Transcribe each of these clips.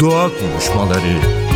Doğa Konuşmaları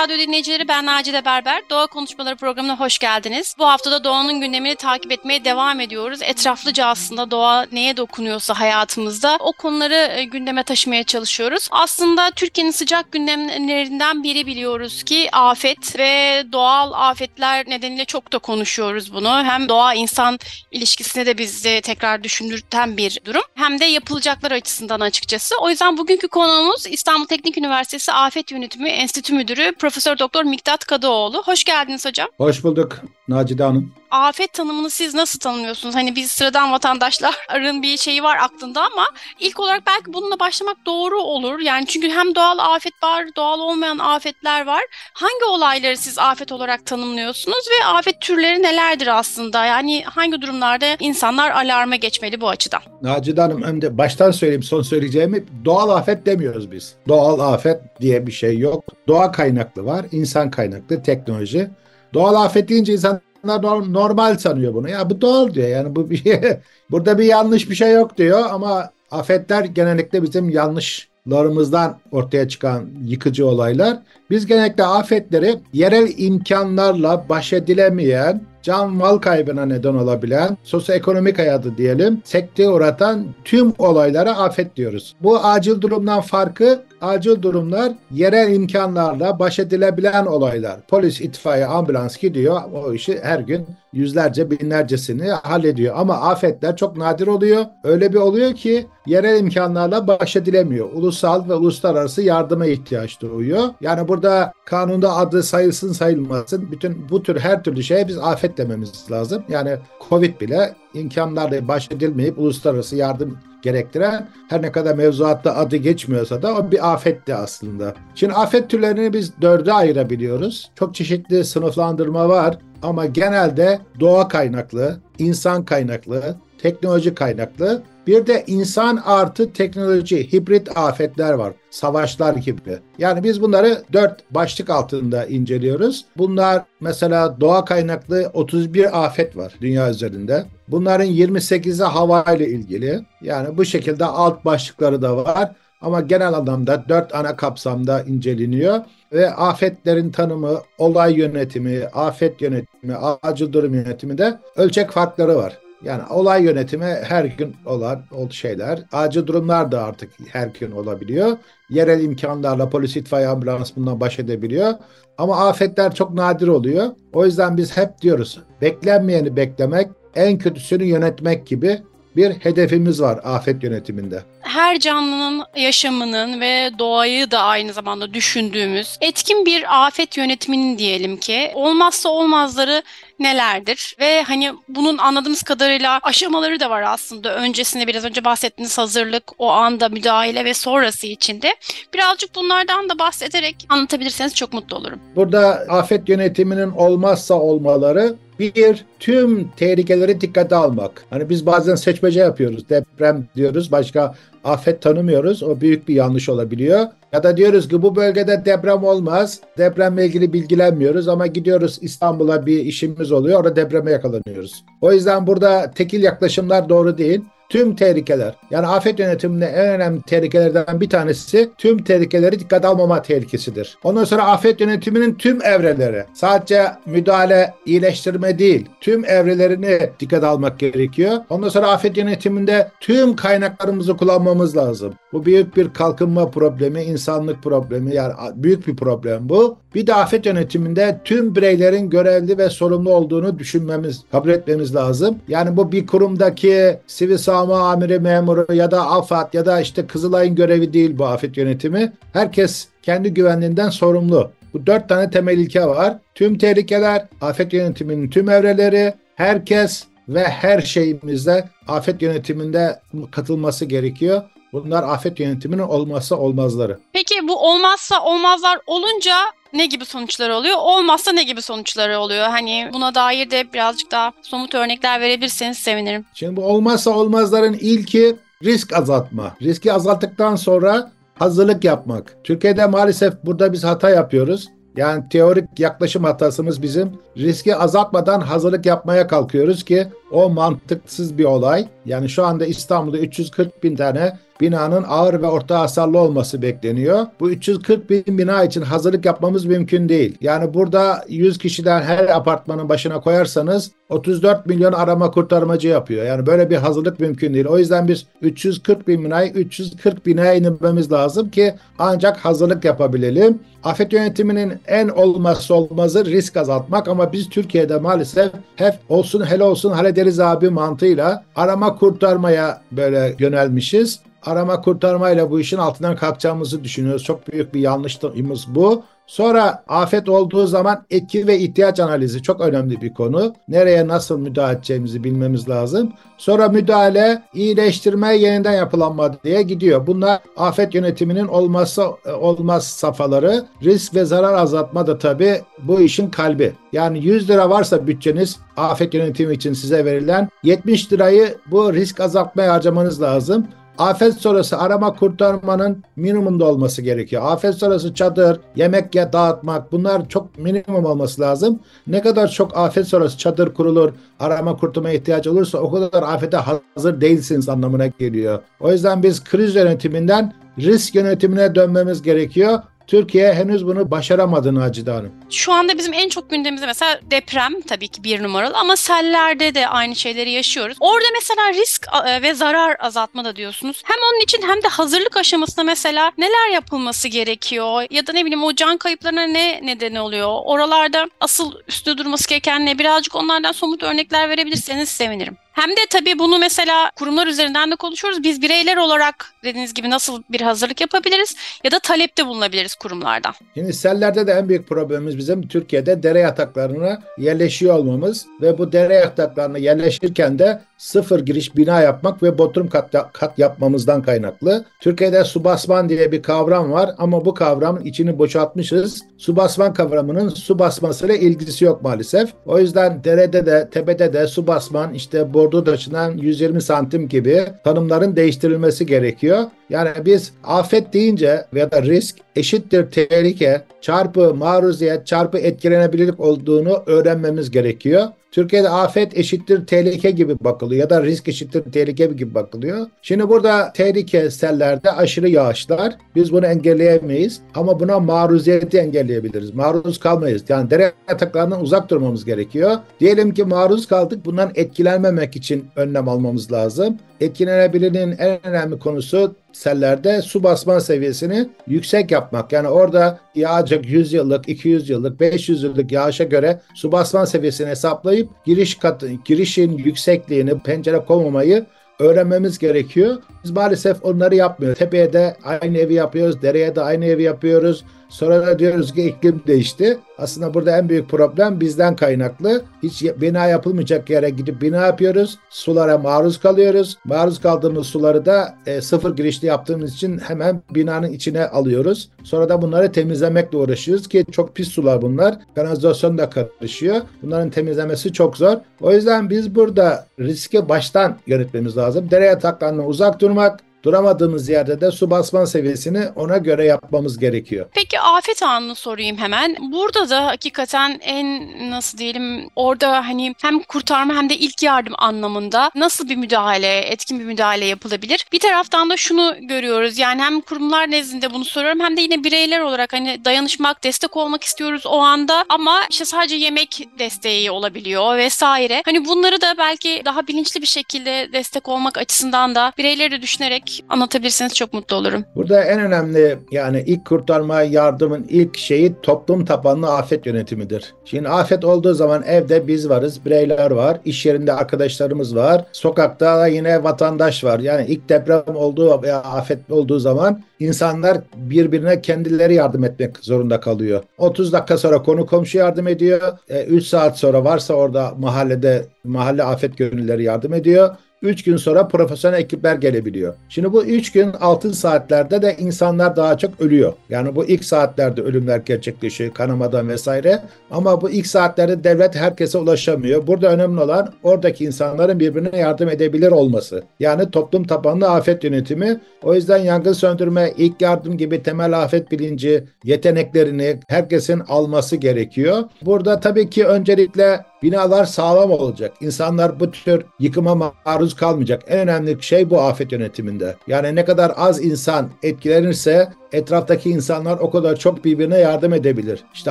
Radyo dinleyicileri ben Nacide Berber. Doğa Konuşmaları programına hoş geldiniz. Bu haftada doğanın gündemini takip etmeye devam ediyoruz. Etraflıca aslında doğa neye dokunuyorsa hayatımızda o konuları e, gündeme taşımaya çalışıyoruz. Aslında Türkiye'nin sıcak gündemlerinden biri biliyoruz ki afet ve doğal afetler nedeniyle çok da konuşuyoruz bunu. Hem doğa insan ilişkisine de bizi tekrar düşündürten bir durum hem de yapılacaklar açısından açıkçası. O yüzden bugünkü konuğumuz İstanbul Teknik Üniversitesi Afet Yönetimi Enstitü Müdürü Profesör Doktor Miktat Kadıoğlu. Hoş geldiniz hocam. Hoş bulduk Nacide Hanım afet tanımını siz nasıl tanımlıyorsunuz? Hani biz sıradan vatandaşların bir şeyi var aklında ama ilk olarak belki bununla başlamak doğru olur. Yani çünkü hem doğal afet var, doğal olmayan afetler var. Hangi olayları siz afet olarak tanımlıyorsunuz ve afet türleri nelerdir aslında? Yani hangi durumlarda insanlar alarma geçmeli bu açıdan? Nacide Hanım hem de baştan söyleyeyim son söyleyeceğimi doğal afet demiyoruz biz. Doğal afet diye bir şey yok. Doğa kaynaklı var, insan kaynaklı, teknoloji. Doğal afet deyince insan normal sanıyor bunu. Ya bu doğal diyor. Yani bu bir burada bir yanlış bir şey yok diyor ama afetler genellikle bizim yanlışlarımızdan ortaya çıkan yıkıcı olaylar. Biz genellikle afetleri yerel imkanlarla baş edilemeyen can mal kaybına neden olabilen, sosyoekonomik hayatı diyelim, sekteye uğratan tüm olaylara afet diyoruz. Bu acil durumdan farkı acil durumlar yerel imkanlarla baş edilebilen olaylar. Polis, itfaiye, ambulans gidiyor o işi her gün yüzlerce binlercesini hallediyor. Ama afetler çok nadir oluyor. Öyle bir oluyor ki yerel imkanlarla baş edilemiyor. Ulusal ve uluslararası yardıma ihtiyaç duyuyor. Yani burada kanunda adı sayılsın sayılmasın bütün bu tür her türlü şeye biz afet dememiz lazım. Yani Covid bile imkanlarla baş edilmeyip uluslararası yardım gerektiren her ne kadar mevzuatta adı geçmiyorsa da o bir afetti aslında. Şimdi afet türlerini biz dörde ayırabiliyoruz. Çok çeşitli sınıflandırma var ama genelde doğa kaynaklı, insan kaynaklı, teknoloji kaynaklı bir de insan artı teknoloji, hibrit afetler var. Savaşlar gibi. Yani biz bunları dört başlık altında inceliyoruz. Bunlar mesela doğa kaynaklı 31 afet var dünya üzerinde. Bunların 28'i havayla ilgili. Yani bu şekilde alt başlıkları da var. Ama genel anlamda dört ana kapsamda inceleniyor ve afetlerin tanımı, olay yönetimi, afet yönetimi, acil durum yönetimi de ölçek farkları var. Yani olay yönetimi her gün olan şeyler. Acil durumlar da artık her gün olabiliyor. Yerel imkanlarla polis, itfaiye, ambulans bundan baş edebiliyor. Ama afetler çok nadir oluyor. O yüzden biz hep diyoruz beklenmeyeni beklemek, en kötüsünü yönetmek gibi bir hedefimiz var afet yönetiminde. Her canlının yaşamının ve doğayı da aynı zamanda düşündüğümüz etkin bir afet yönetiminin diyelim ki olmazsa olmazları nelerdir? Ve hani bunun anladığımız kadarıyla aşamaları da var aslında. Öncesinde biraz önce bahsettiğiniz hazırlık, o anda müdahale ve sonrası içinde. Birazcık bunlardan da bahsederek anlatabilirseniz çok mutlu olurum. Burada afet yönetiminin olmazsa olmaları bir, tüm tehlikeleri dikkate almak. Hani biz bazen seçmece yapıyoruz. Deprem diyoruz, başka afet tanımıyoruz. O büyük bir yanlış olabiliyor. Ya da diyoruz ki bu bölgede deprem olmaz. Depremle ilgili bilgilenmiyoruz ama gidiyoruz İstanbul'a bir işimiz oluyor. Orada depreme yakalanıyoruz. O yüzden burada tekil yaklaşımlar doğru değil tüm tehlikeler. Yani afet yönetiminde en önemli tehlikelerden bir tanesi tüm tehlikeleri dikkat almama tehlikesidir. Ondan sonra afet yönetiminin tüm evreleri sadece müdahale, iyileştirme değil tüm evrelerini dikkat almak gerekiyor. Ondan sonra afet yönetiminde tüm kaynaklarımızı kullanmamız lazım. Bu büyük bir kalkınma problemi, insanlık problemi yani büyük bir problem bu. Bir de afet yönetiminde tüm bireylerin görevli ve sorumlu olduğunu düşünmemiz, kabul etmemiz lazım. Yani bu bir kurumdaki sivil savunma amiri memuru ya da AFAD ya da işte Kızılay'ın görevi değil bu afet yönetimi. Herkes kendi güvenliğinden sorumlu. Bu dört tane temel ilke var. Tüm tehlikeler, afet yönetiminin tüm evreleri, herkes ve her şeyimizde afet yönetiminde katılması gerekiyor. Bunlar afet yönetiminin olmazsa olmazları. Peki bu olmazsa olmazlar olunca ne gibi sonuçlar oluyor? Olmazsa ne gibi sonuçları oluyor? Hani buna dair de birazcık daha somut örnekler verebilirseniz sevinirim. Şimdi bu olmazsa olmazların ilki risk azaltma. Riski azalttıktan sonra hazırlık yapmak. Türkiye'de maalesef burada biz hata yapıyoruz. Yani teorik yaklaşım hatasımız bizim. Riski azaltmadan hazırlık yapmaya kalkıyoruz ki o mantıksız bir olay. Yani şu anda İstanbul'da 340 bin tane binanın ağır ve orta hasarlı olması bekleniyor. Bu 340 bin bina için hazırlık yapmamız mümkün değil. Yani burada 100 kişiden her apartmanın başına koyarsanız 34 milyon arama kurtarmacı yapıyor. Yani böyle bir hazırlık mümkün değil. O yüzden biz 340 bin binayı 340 binaya indirmemiz lazım ki ancak hazırlık yapabilelim. Afet yönetiminin en olmazsa olmazı risk azaltmak ama biz Türkiye'de maalesef hep olsun hele olsun hallederiz abi mantığıyla arama kurtarmaya böyle yönelmişiz arama kurtarmayla bu işin altından kalkacağımızı düşünüyoruz. Çok büyük bir yanlışımız bu. Sonra afet olduğu zaman etki ve ihtiyaç analizi çok önemli bir konu. Nereye nasıl müdahale edeceğimizi bilmemiz lazım. Sonra müdahale, iyileştirme, yeniden yapılanma diye gidiyor. Bunlar afet yönetiminin olmazsa olmaz safhaları. Risk ve zarar azaltma da tabii bu işin kalbi. Yani 100 lira varsa bütçeniz afet yönetimi için size verilen 70 lirayı bu risk azaltmaya harcamanız lazım. Afet sonrası arama kurtarmanın minimumda olması gerekiyor. Afet sonrası çadır, yemek ya dağıtmak bunlar çok minimum olması lazım. Ne kadar çok afet sonrası çadır kurulur, arama kurtarma ihtiyacı olursa o kadar afete hazır değilsiniz anlamına geliyor. O yüzden biz kriz yönetiminden risk yönetimine dönmemiz gerekiyor. Türkiye henüz bunu başaramadı Nacide Hanım. Şu anda bizim en çok gündemimizde mesela deprem tabii ki bir numaralı ama sellerde de aynı şeyleri yaşıyoruz. Orada mesela risk e, ve zarar azaltma da diyorsunuz. Hem onun için hem de hazırlık aşamasında mesela neler yapılması gerekiyor ya da ne bileyim o can kayıplarına ne neden oluyor? Oralarda asıl üstüne durması gereken ne? Birazcık onlardan somut örnekler verebilirseniz sevinirim. Hem de tabii bunu mesela kurumlar üzerinden de konuşuyoruz. Biz bireyler olarak dediğiniz gibi nasıl bir hazırlık yapabiliriz ya da talepte bulunabiliriz kurumlardan. Şimdi sellerde de en büyük problemimiz bizim Türkiye'de dere yataklarına yerleşiyor olmamız ve bu dere yataklarına yerleşirken de sıfır giriş bina yapmak ve bodrum kat, kat yapmamızdan kaynaklı. Türkiye'de su basman diye bir kavram var ama bu kavramın içini boşaltmışız. Su basman kavramının su basmasıyla ilgisi yok maalesef. O yüzden derede de tepede de su basman işte bordo taşından 120 santim gibi tanımların değiştirilmesi gerekiyor. Yani biz afet deyince veya da risk eşittir tehlike çarpı maruziyet çarpı etkilenebilirlik olduğunu öğrenmemiz gerekiyor. Türkiye'de afet eşittir tehlike gibi bakılıyor ya da risk eşittir tehlike gibi bakılıyor. Şimdi burada tehlike sellerde aşırı yağışlar. Biz bunu engelleyemeyiz ama buna maruziyeti engelleyebiliriz. Maruz kalmayız. Yani dere yataklarından uzak durmamız gerekiyor. Diyelim ki maruz kaldık. Bundan etkilenmemek için önlem almamız lazım. Etkilenebilirliğin en önemli konusu sellerde su basman seviyesini yüksek yapmak. Yani orada yağacak 100 yıllık, 200 yıllık, 500 yıllık yağışa göre su basman seviyesini hesaplayıp giriş katı, girişin yüksekliğini, pencere koymamayı öğrenmemiz gerekiyor. Biz maalesef onları yapmıyoruz. Tepeye de aynı evi yapıyoruz, dereye de aynı evi yapıyoruz. Sonra diyoruz ki iklim değişti. Aslında burada en büyük problem bizden kaynaklı. Hiç bina yapılmayacak yere gidip bina yapıyoruz. Sulara maruz kalıyoruz. Maruz kaldığımız suları da e, sıfır girişli yaptığımız için hemen binanın içine alıyoruz. Sonra da bunları temizlemekle uğraşıyoruz ki çok pis sular bunlar. Kanalizasyon da karışıyor. Bunların temizlemesi çok zor. O yüzden biz burada riski baştan yönetmemiz lazım. Dere yataklarından uzak durmak, Duramadığımız yerde de su basman seviyesini ona göre yapmamız gerekiyor. Peki afet anını sorayım hemen. Burada da hakikaten en nasıl diyelim orada hani hem kurtarma hem de ilk yardım anlamında nasıl bir müdahale, etkin bir müdahale yapılabilir? Bir taraftan da şunu görüyoruz. Yani hem kurumlar nezdinde bunu soruyorum hem de yine bireyler olarak hani dayanışmak, destek olmak istiyoruz o anda ama işte sadece yemek desteği olabiliyor vesaire. Hani bunları da belki daha bilinçli bir şekilde destek olmak açısından da bireyleri düşünerek anlatabilirseniz çok mutlu olurum. Burada en önemli yani ilk kurtarma yardımın ilk şeyi toplum tabanlı afet yönetimidir. Şimdi afet olduğu zaman evde biz varız, bireyler var, iş yerinde arkadaşlarımız var, sokakta da yine vatandaş var. Yani ilk deprem olduğu veya afet olduğu zaman insanlar birbirine kendileri yardım etmek zorunda kalıyor. 30 dakika sonra konu komşu yardım ediyor. 3 e, saat sonra varsa orada mahallede mahalle afet gönülleri yardım ediyor. 3 gün sonra profesyonel ekipler gelebiliyor. Şimdi bu 3 gün altın saatlerde de insanlar daha çok ölüyor. Yani bu ilk saatlerde ölümler gerçekleşiyor kanamadan vesaire. Ama bu ilk saatlerde devlet herkese ulaşamıyor. Burada önemli olan oradaki insanların birbirine yardım edebilir olması. Yani toplum tabanlı afet yönetimi. O yüzden yangın söndürme, ilk yardım gibi temel afet bilinci, yeteneklerini herkesin alması gerekiyor. Burada tabii ki öncelikle Binalar sağlam olacak. İnsanlar bu tür yıkıma maruz kalmayacak. En önemli şey bu afet yönetiminde. Yani ne kadar az insan etkilenirse etraftaki insanlar o kadar çok birbirine yardım edebilir. İşte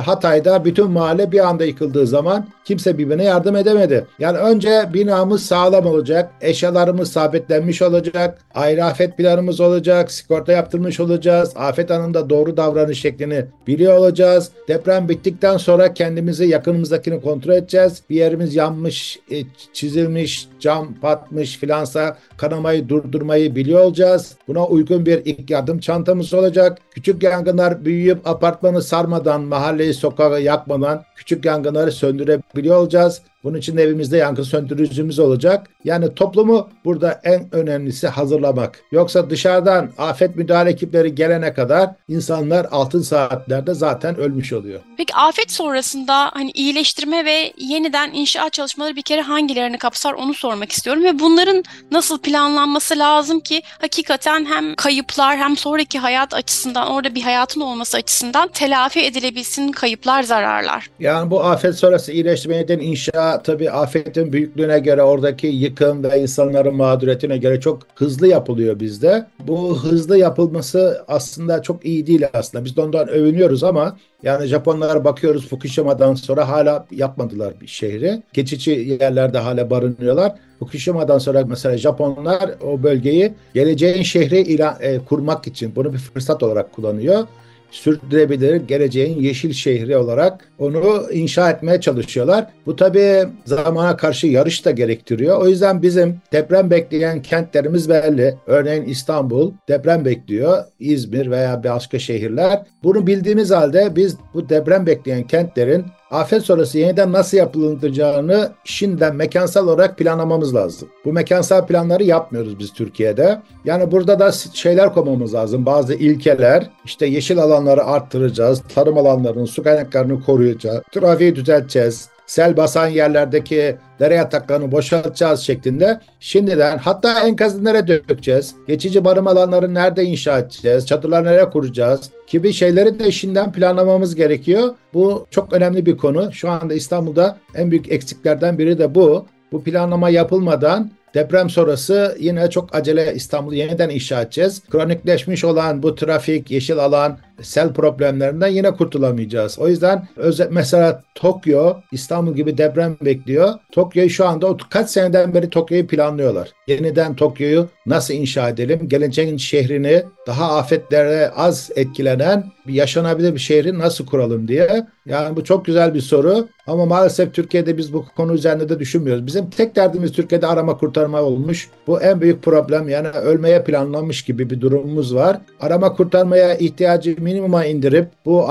Hatay'da bütün mahalle bir anda yıkıldığı zaman kimse birbirine yardım edemedi. Yani önce binamız sağlam olacak, eşyalarımız sabitlenmiş olacak, ayrı afet planımız olacak, sigorta yaptırmış olacağız, afet anında doğru davranış şeklini biliyor olacağız. Deprem bittikten sonra kendimizi yakınımızdakini kontrol edeceğiz. Bir yerimiz yanmış, e, çizilmiş, cam patmış filansa kanamayı durdurmayı biliyor olacağız. Buna uygun bir ilk yardım çantamız olacak. Küçük yangınlar büyüyüp apartmanı sarmadan, mahalleyi sokağı yakmadan küçük yangınları söndürebiliyor olacağız. Bunun için evimizde yangın söndürücümüz olacak. Yani toplumu burada en önemlisi hazırlamak. Yoksa dışarıdan afet müdahale ekipleri gelene kadar insanlar altın saatlerde zaten ölmüş oluyor. Peki afet sonrasında hani iyileştirme ve yeniden inşaat çalışmaları bir kere hangilerini kapsar onu sormak istiyorum ve bunların nasıl planlanması lazım ki hakikaten hem kayıplar hem sonraki hayat açısından orada bir hayatın olması açısından telafi edilebilsin kayıplar, zararlar. Yani bu afet sonrası iyileştirme yeniden inşaat tabii afetin büyüklüğüne göre oradaki yıkım ve insanların mağduriyetine göre çok hızlı yapılıyor bizde. Bu hızlı yapılması aslında çok iyi değil aslında. Biz de ondan övünüyoruz ama yani Japonlara bakıyoruz Fukushima'dan sonra hala yapmadılar bir şehri. Geçici yerlerde hala barınıyorlar. Fukushima'dan sonra mesela Japonlar o bölgeyi geleceğin şehri ilan, e, kurmak için bunu bir fırsat olarak kullanıyor sürdürebilir geleceğin yeşil şehri olarak onu inşa etmeye çalışıyorlar. Bu tabii zamana karşı yarış da gerektiriyor. O yüzden bizim deprem bekleyen kentlerimiz belli. Örneğin İstanbul deprem bekliyor. İzmir veya başka şehirler. Bunu bildiğimiz halde biz bu deprem bekleyen kentlerin afet sonrası yeniden nasıl yapılacağını şimdiden mekansal olarak planlamamız lazım. Bu mekansal planları yapmıyoruz biz Türkiye'de. Yani burada da şeyler koymamız lazım. Bazı ilkeler, işte yeşil alanları arttıracağız, tarım alanlarının su kaynaklarını koruyacağız, trafiği düzelteceğiz, sel basan yerlerdeki dere yataklarını boşaltacağız şeklinde şimdiden hatta enkazı nereye dökeceğiz, geçici barım alanları nerede inşa edeceğiz, çadırlar nereye kuracağız gibi şeyleri de şimdiden planlamamız gerekiyor. Bu çok önemli bir konu. Şu anda İstanbul'da en büyük eksiklerden biri de bu. Bu planlama yapılmadan Deprem sonrası yine çok acele İstanbul'u yeniden inşa edeceğiz. Kronikleşmiş olan bu trafik, yeşil alan, sel problemlerinden yine kurtulamayacağız. O yüzden mesela Tokyo, İstanbul gibi deprem bekliyor. Tokyo'yu şu anda kaç seneden beri Tokyo'yu planlıyorlar. Yeniden Tokyo'yu nasıl inşa edelim? Geleceğin şehrini daha afetlere az etkilenen bir yaşanabilir bir şehri nasıl kuralım diye. Yani bu çok güzel bir soru ama maalesef Türkiye'de biz bu konu üzerinde de düşünmüyoruz. Bizim tek derdimiz Türkiye'de arama kurtarma olmuş. Bu en büyük problem yani ölmeye planlanmış gibi bir durumumuz var. Arama kurtarmaya ihtiyacı minimuma indirip bu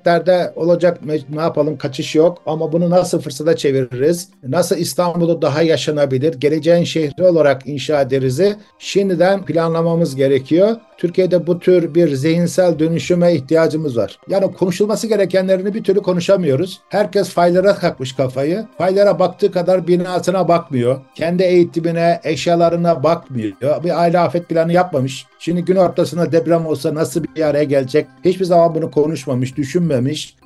afetlerde olacak ne yapalım kaçış yok ama bunu nasıl fırsata çeviririz? Nasıl İstanbul'u daha yaşanabilir? Geleceğin şehri olarak inşa ederiz. Şimdiden planlamamız gerekiyor. Türkiye'de bu tür bir zihinsel dönüşüme ihtiyacımız var. Yani konuşulması gerekenlerini bir türlü konuşamıyoruz. Herkes faylara takmış kafayı. Faylara baktığı kadar binasına bakmıyor. Kendi eğitimine, eşyalarına bakmıyor. Bir aile afet planı yapmamış. Şimdi gün ortasında deprem olsa nasıl bir araya gelecek? Hiçbir zaman bunu konuşmamış, düşünmemiş.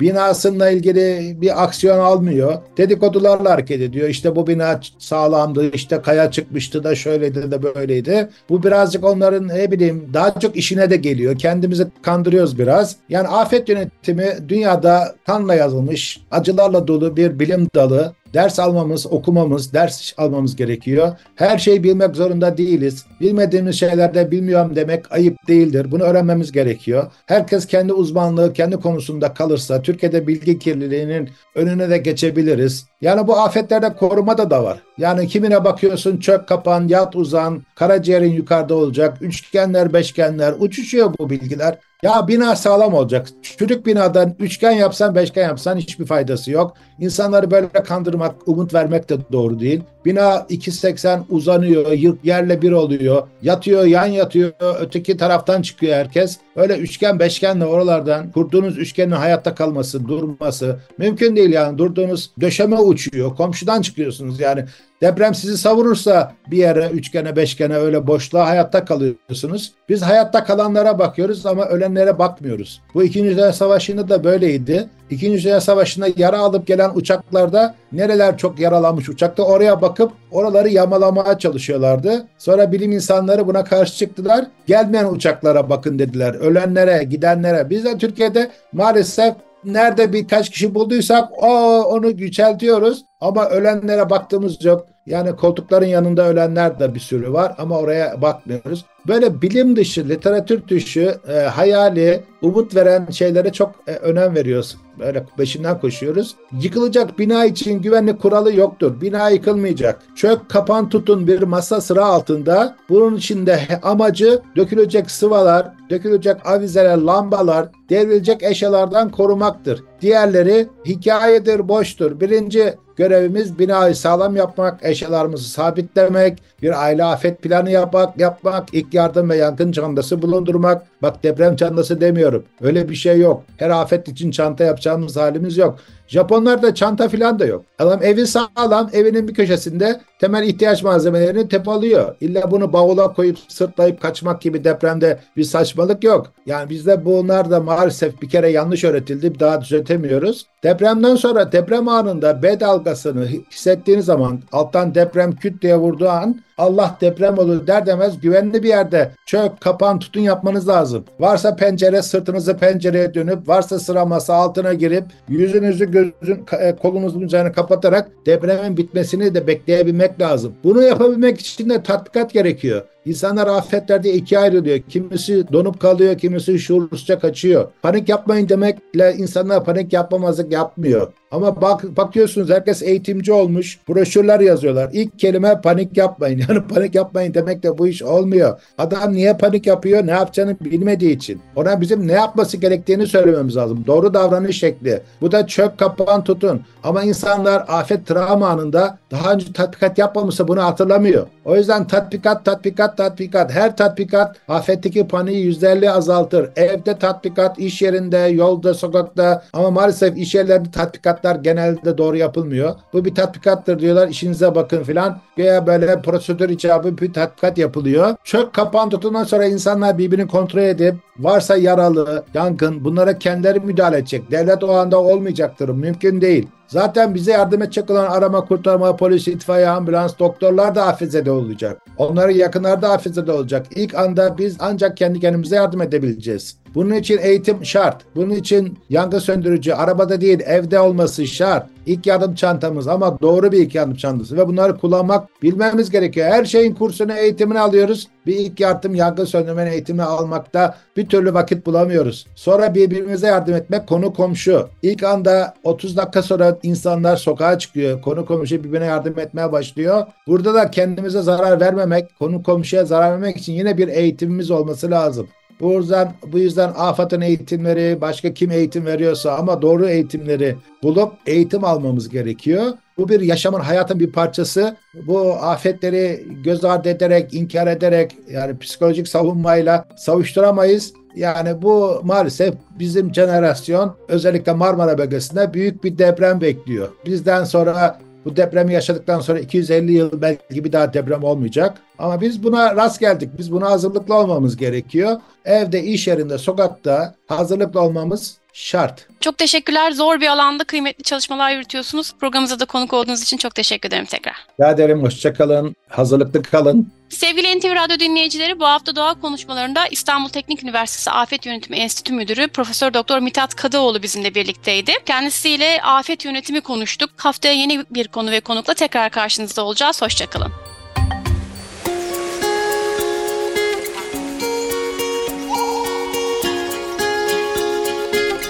Binasıyla ilgili bir aksiyon almıyor. Dedikodularla hareket ediyor. İşte bu bina sağlamdı, işte kaya çıkmıştı da şöyleydi de böyleydi. Bu birazcık onların ne bileyim daha çok işine de geliyor. Kendimizi kandırıyoruz biraz. Yani afet yönetimi dünyada kanla yazılmış, acılarla dolu bir bilim dalı ders almamız, okumamız, ders almamız gerekiyor. Her şeyi bilmek zorunda değiliz. Bilmediğimiz şeylerde bilmiyorum demek ayıp değildir. Bunu öğrenmemiz gerekiyor. Herkes kendi uzmanlığı, kendi konusunda kalırsa Türkiye'de bilgi kirliliğinin önüne de geçebiliriz. Yani bu afetlerde korumada da var. Yani kimine bakıyorsun çök kapan, yat uzan, karaciğerin yukarıda olacak, üçgenler, beşgenler uçuşuyor bu bilgiler. Ya bina sağlam olacak. Çürük binadan üçgen yapsan beşgen yapsan hiçbir faydası yok. İnsanları böyle kandırmak, umut vermek de doğru değil. Bina 2.80 uzanıyor, yerle bir oluyor. Yatıyor, yan yatıyor, öteki taraftan çıkıyor herkes. Öyle üçgen beşgenle oralardan kurduğunuz üçgenin hayatta kalması, durması mümkün değil yani. Durduğunuz döşeme uçuyor, komşudan çıkıyorsunuz yani. Deprem sizi savurursa bir yere, üçgene, beşgene öyle boşluğa hayatta kalıyorsunuz. Biz hayatta kalanlara bakıyoruz ama ölenlere bakmıyoruz. Bu İkinci Dünya Savaşı'nda da böyleydi. İkinci Dünya Savaşı'nda yara alıp gelen uçaklarda nereler çok yaralanmış uçakta oraya bakıp oraları yamalamaya çalışıyorlardı. Sonra bilim insanları buna karşı çıktılar. Gelmeyen uçaklara bakın dediler. Ölenlere, gidenlere. Biz de Türkiye'de maalesef nerede birkaç kişi bulduysak o onu yüceltiyoruz ama ölenlere baktığımız yok. Yani koltukların yanında ölenler de bir sürü var ama oraya bakmıyoruz. Böyle bilim dışı, literatür dışı, e, hayali, umut veren şeylere çok e, önem veriyoruz. Böyle peşinden koşuyoruz. Yıkılacak bina için güvenlik kuralı yoktur. Bina yıkılmayacak. Çök, kapan, tutun bir masa sıra altında. Bunun içinde amacı dökülecek sıvalar, dökülecek avizeler, lambalar, devrilecek eşyalardan korumaktır. Diğerleri hikayedir, boştur. Birinci görevimiz binayı sağlam yapmak, eşyalarımızı sabitlemek, bir aile afet planı yapmak, yapmak, ilk yardım ve yangın çantası bulundurmak. Bak deprem çantası demiyorum. Öyle bir şey yok. Her afet için çanta yapacağımız halimiz yok. Japonlarda çanta filan da yok. Adam evi sağlam, evinin bir köşesinde temel ihtiyaç malzemelerini tepalıyor. İlla bunu bavula koyup sırtlayıp kaçmak gibi depremde bir saçmalık yok. Yani bizde bunlar da maalesef bir kere yanlış öğretildi. Daha düzeltemiyoruz. Depremden sonra deprem anında B dalgasını hissettiğiniz zaman alttan deprem küt diye vurduğu an Allah deprem olur der demez güvenli bir yerde çök, kapan, tutun yapmanız lazım. Varsa pencere sırtınızı pencereye dönüp varsa sıra masa altına girip yüzünüzü gözün e, kolunuzun üzerine kapatarak depremin bitmesini de bekleyebilmek lazım. Bunu yapabilmek için de tatbikat gerekiyor. İnsanlar afetlerde ikiye ayrılıyor. Kimisi donup kalıyor, kimisi şuursuzca kaçıyor. Panik yapmayın demekle insanlar panik yapmamazlık yapmıyor. Ama bak bakıyorsunuz herkes eğitimci olmuş. Broşürler yazıyorlar. İlk kelime panik yapmayın. Yani panik yapmayın demek de bu iş olmuyor. Adam niye panik yapıyor? Ne yapacağını bilmediği için. Ona bizim ne yapması gerektiğini söylememiz lazım. Doğru davranış şekli. Bu da çök kapan tutun. Ama insanlar afet travma anında daha önce tatbikat yapmamışsa bunu hatırlamıyor. O yüzden tatbikat, tatbikat, tatbikat. Her tatbikat afetteki paniği %50 azaltır. Evde tatbikat, iş yerinde, yolda, sokakta ama maalesef iş yerlerinde tatbikatlar genelde doğru yapılmıyor. Bu bir tatbikattır diyorlar işinize bakın filan. Veya böyle prosedür icabı bir tatbikat yapılıyor. Çök kapan tutundan sonra insanlar birbirini kontrol edip varsa yaralı, yangın bunlara kendileri müdahale edecek. Devlet o anda olmayacaktır. Mümkün değil. Zaten bize yardım edecek olan arama kurtarma, polis, itfaiye, ambulans, doktorlar da afizede olacak. Onların yakınlarda afizede olacak. İlk anda biz ancak kendi kendimize yardım edebileceğiz. Bunun için eğitim şart. Bunun için yangın söndürücü arabada değil evde olması şart. İlk yardım çantamız ama doğru bir ilk yardım çantası ve bunları kullanmak bilmemiz gerekiyor. Her şeyin kursunu eğitimini alıyoruz. Bir ilk yardım yangın söndürmenin eğitimini almakta bir türlü vakit bulamıyoruz. Sonra birbirimize yardım etmek konu komşu. İlk anda 30 dakika sonra insanlar sokağa çıkıyor. Konu komşu birbirine yardım etmeye başlıyor. Burada da kendimize zarar vermemek, konu komşuya zarar vermemek için yine bir eğitimimiz olması lazım. Bu yüzden, bu yüzden AFAD'ın eğitimleri, başka kim eğitim veriyorsa ama doğru eğitimleri bulup eğitim almamız gerekiyor. Bu bir yaşamın, hayatın bir parçası. Bu afetleri göz ardı ederek, inkar ederek yani psikolojik savunmayla savuşturamayız. Yani bu maalesef bizim jenerasyon özellikle Marmara bölgesinde büyük bir deprem bekliyor. Bizden sonra bu depremi yaşadıktan sonra 250 yıl belki bir daha deprem olmayacak. Ama biz buna rast geldik. Biz buna hazırlıklı olmamız gerekiyor. Evde, iş yerinde, sokakta hazırlıklı olmamız şart. Çok teşekkürler. Zor bir alanda kıymetli çalışmalar yürütüyorsunuz. Programımıza da konuk olduğunuz için çok teşekkür ederim tekrar. Rica ederim. Hoşçakalın. Hazırlıklı kalın. Sevgili NTV Radyo dinleyicileri bu hafta doğa konuşmalarında İstanbul Teknik Üniversitesi Afet Yönetimi Enstitü Müdürü Profesör Doktor Mithat Kadıoğlu bizimle birlikteydi. Kendisiyle afet yönetimi konuştuk. Haftaya yeni bir konu ve konukla tekrar karşınızda olacağız. Hoşçakalın.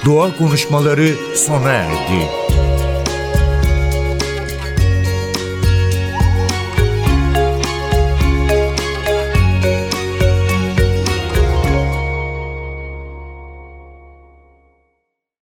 Doğa konuşmaları sona erdi.